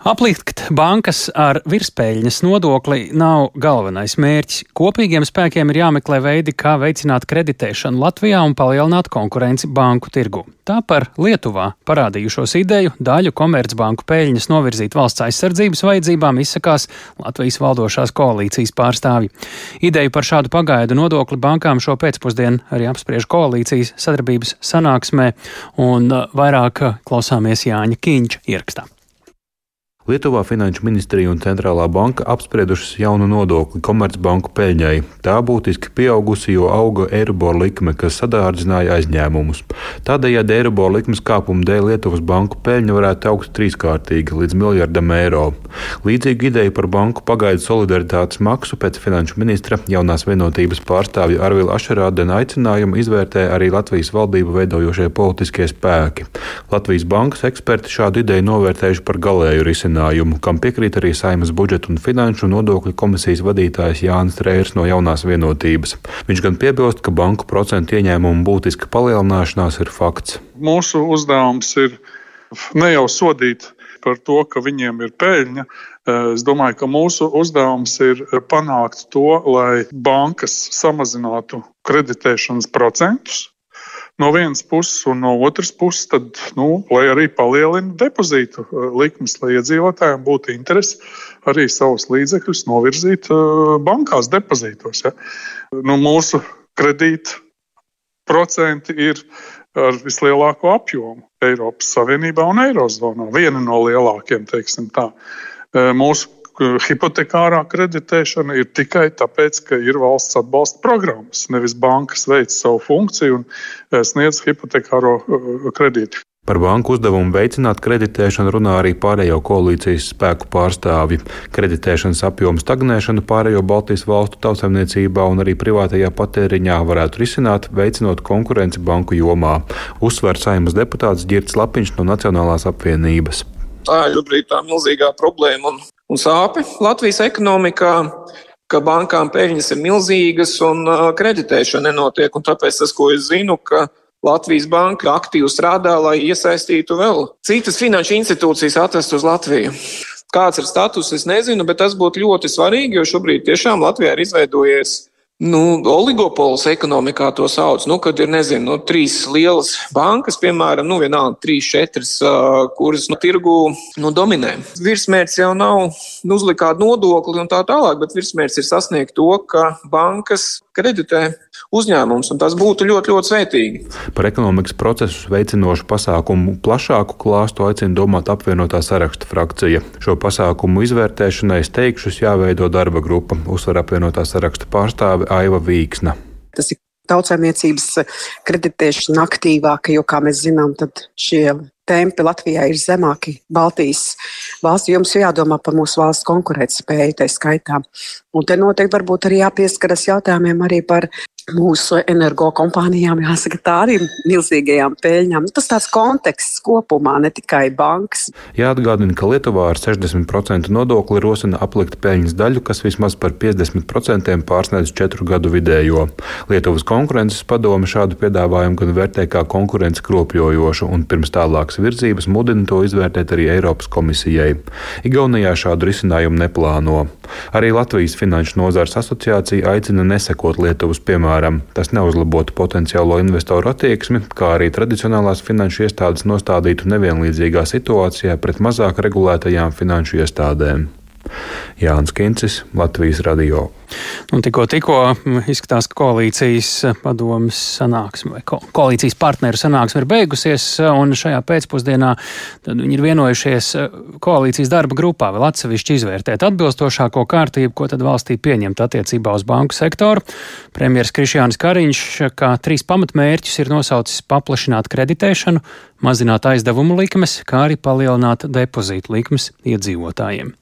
Aplikt bankas ar virspēļņas nodokli nav galvenais mērķis. Kopīgiem spēkiem ir jāmeklē veidi, kā veicināt kreditēšanu Latvijā un palielināt konkurenci banku tirgu. Tā par Lietuvā parādījušos ideju daļu komercbanku peļņas novirzīt valsts aizsardzības vajadzībām izsakās Latvijas valdošās koalīcijas pārstāvji. Ideju par šādu pagaidu nodokli bankām šo pēcpusdienu arī apspriež koalīcijas sadarbības sanāksmē, un vairāk klausāmies Jāņa Kīņša ierakstā. Lietuvā Finanšu ministrija un centrālā banka apspriedušas jaunu nodokli komercbanku peļņai. Tā būtiski pieaugusi, jo auga Eirobor likme, kas sadārdzināja aizņēmumus. Tādējādi Eirobor likmes kāpuma dēļ Lietuvas banku peļņa varētu augt trīskārtīgi līdz miljardam eiro. Līdzīgu ideju par banku pagaidu solidaritātes maksu pēc finanšu ministra jaunās vienotības pārstāvja Arvila Ašerādena aicinājumu izvērtē arī Latvijas valdību veidojošie politiskie spēki. Latvijas bankas eksperti šādu ideju novērtējuši par galēju risinājumu kam piekrīt arī Saimas budžeta un finanšu nodokļu komisijas vadītājs Jānis Trērs no jaunās vienotības. Viņš gan piebilst, ka banku procentu ieņēmumu būtiska palielināšanās ir fakts. Mūsu uzdevums ir ne jau sodīt par to, ka viņiem ir peļņa. Es domāju, ka mūsu uzdevums ir panākt to, lai bankas samazinātu kreditēšanas procentus, no vienas puses, un no otras puses, tad, nu, lai arī palielina depozītu uh, likmes, lai iedzīvotājiem būtu interesi arī savus līdzekļus novirzīt uh, bankās depozītos. Ja. Nu, mūsu kredīta procenti ir ar vislielāko apjomu Eiropas Savienībā un Eirozonā. Viena no lielākajiem, teiksim tā. Uh, mūsu hipotekārā kreditēšana ir tikai tāpēc, ka ir valsts atbalsta programmas. Nevis bankas veic savu funkciju un eh, sniedz hipotekāro kredītu. Par banku uzdevumu veicināt kreditēšanu runā arī pārējo koalīcijas spēku pārstāvji. Kreditēšanas apjomu stagnēšanu pārējo Baltijas valstu tautsēmniecībā un arī privātajā patēriņā varētu risināt, veicinot konkurenci banku jomā, uzsver saimas deputāts Girts Lapiņš no Nacionālās apvienības. Tā ir šobrīd tā milzīgā problēma un un sāpe Latvijas ekonomikā, ka bankām peļņas ir milzīgas un kreditēšana nenotiek. Un tāpēc tas, ko es zinu, ka Latvijas banka aktīvi strādā, lai iesaistītu vēl citas finanšu institūcijas atvest uz Latviju. Kāds ir status, es nezinu, bet tas būtu ļoti svarīgi, jo šobrīd tiešām Latvijā ir izveidojies Nu, oligopols ekonomikā to sauc, nu, kad ir, nezinu, nu, trīs lielas bankas, piemēram, nu, vienalga, trīs, četras, uh, kuras nu, tirgu nu, dominē. Virsmērķis jau nav nu, uzlikt nodokli un tā tālāk, bet virsmērķis ir sasniegt to, ka bankas kreditē uzņēmums, un tas būtu ļoti, ļoti svētīgi. Par ekonomikas procesus veicinošu pasākumu plašāku klāstu aicina domāt apvienotā saraksta frakcija. Šo pasākumu izvērtēšanai steigšus jāveido darba grupa, uzsver apvienotā saraksta pārstāve Aiva Vīksna. Tas ir tautsēmniecības kreditēšana aktīvāka, jo, kā mēs zinām, tad šie tempi Latvijā ir zemāki Baltijas valsts. Jums jādomā par mūsu valsts konkurētspēju, tā skaitā. Un te noteikti varbūt arī jāpieskaras jautājumiem arī par mūsu energokompānijām, jāsaka, tā arī milzīgajām peļņām. Tas tāds konteksts kopumā, ne tikai bankas. Jāatgādina, ka Lietuvā ar 60% nodokli rosina aplikt peļņas daļu, kas vismaz par 50% pārsniedz 4 gadu vidējo. Lietuvas konkurences padome šādu piedāvājumu gan vērtē kā konkurences kropļojošu, un pirms tālākas virzības mudina to izvērtēt arī Eiropas komisijai. Igaunijā šādu risinājumu neplāno. Arī Latvijas Finanšu nozares asociācija aicina nesekot Lietuvas piemēram piemēram, tas neuzlabotu potenciālo investoru attieksmi, kā arī tradicionālās finanšu iestādes nostādītu nevienlīdzīgā situācijā pret mazāk regulētajām finanšu iestādēm. Jānis Kincis, Latvijas radio. Un tikko, tikko izskatās, ka koalīcijas padomas sanāksme vai ko, koalīcijas partneru sanāksme ir beigusies, un šajā pēcpusdienā viņi ir vienojušies koalīcijas darba grupā vēl atsevišķi izvērtēt atbilstošāko kārtību, ko tad valstī pieņemt attiecībā uz banku sektoru. Premjeras Krišjānis Kariņš kā trīs pamatmērķus ir nosaucis paplašināt kreditēšanu, mazināt aizdevumu likmes, kā arī palielināt depozītu likmes iedzīvotājiem.